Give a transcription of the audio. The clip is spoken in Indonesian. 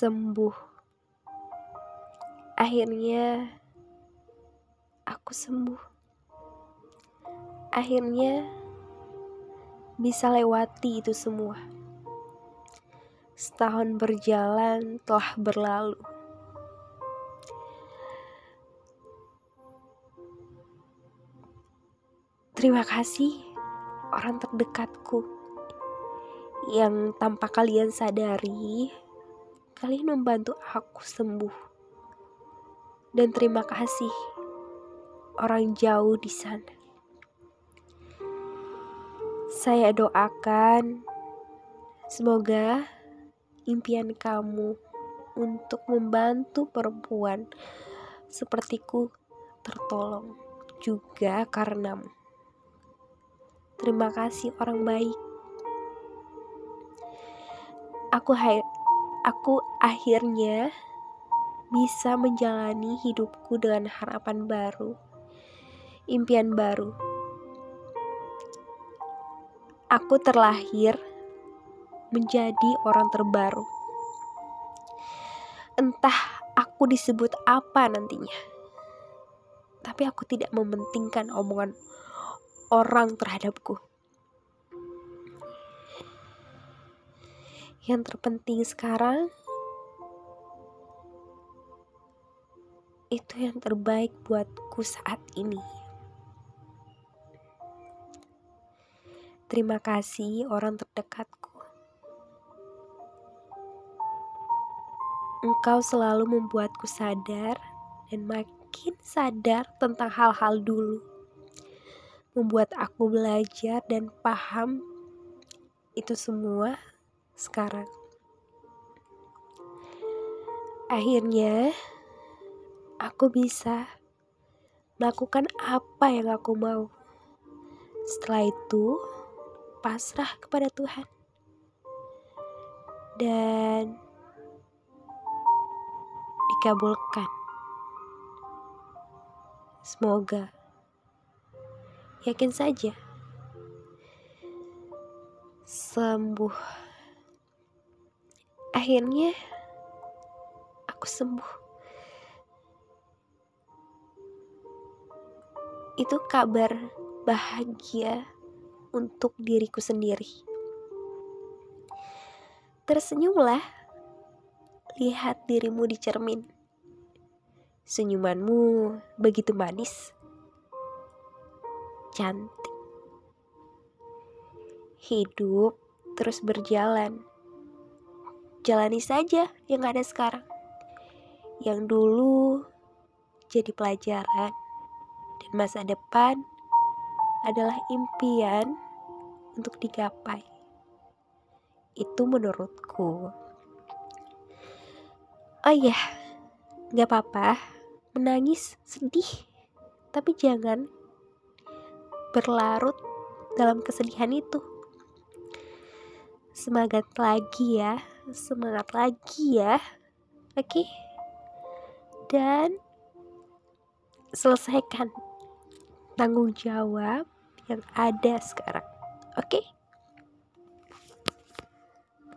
sembuh. Akhirnya aku sembuh. Akhirnya bisa lewati itu semua. Setahun berjalan telah berlalu. Terima kasih orang terdekatku yang tanpa kalian sadari Kalian membantu aku sembuh. Dan terima kasih orang jauh di sana. Saya doakan semoga impian kamu untuk membantu perempuan sepertiku tertolong juga karenamu. Terima kasih orang baik. Aku aku akhirnya bisa menjalani hidupku dengan harapan baru, impian baru. Aku terlahir menjadi orang terbaru. Entah aku disebut apa nantinya, tapi aku tidak mementingkan omongan orang terhadapku. Yang terpenting sekarang itu yang terbaik buatku saat ini. Terima kasih orang terdekatku. Engkau selalu membuatku sadar dan makin sadar tentang hal-hal dulu. Membuat aku belajar dan paham itu semua sekarang. Akhirnya, aku bisa melakukan apa yang aku mau. Setelah itu, pasrah kepada Tuhan. Dan dikabulkan. Semoga yakin saja sembuh akhirnya aku sembuh. Itu kabar bahagia untuk diriku sendiri. Tersenyumlah, lihat dirimu di cermin. Senyumanmu begitu manis, cantik. Hidup terus berjalan jalani saja yang ada sekarang. Yang dulu jadi pelajaran dan masa depan adalah impian untuk digapai. Itu menurutku. Oh iya, gak apa-apa menangis, sedih, tapi jangan berlarut dalam kesedihan itu. Semangat lagi ya semangat lagi ya oke okay? dan selesaikan tanggung jawab yang ada sekarang oke okay?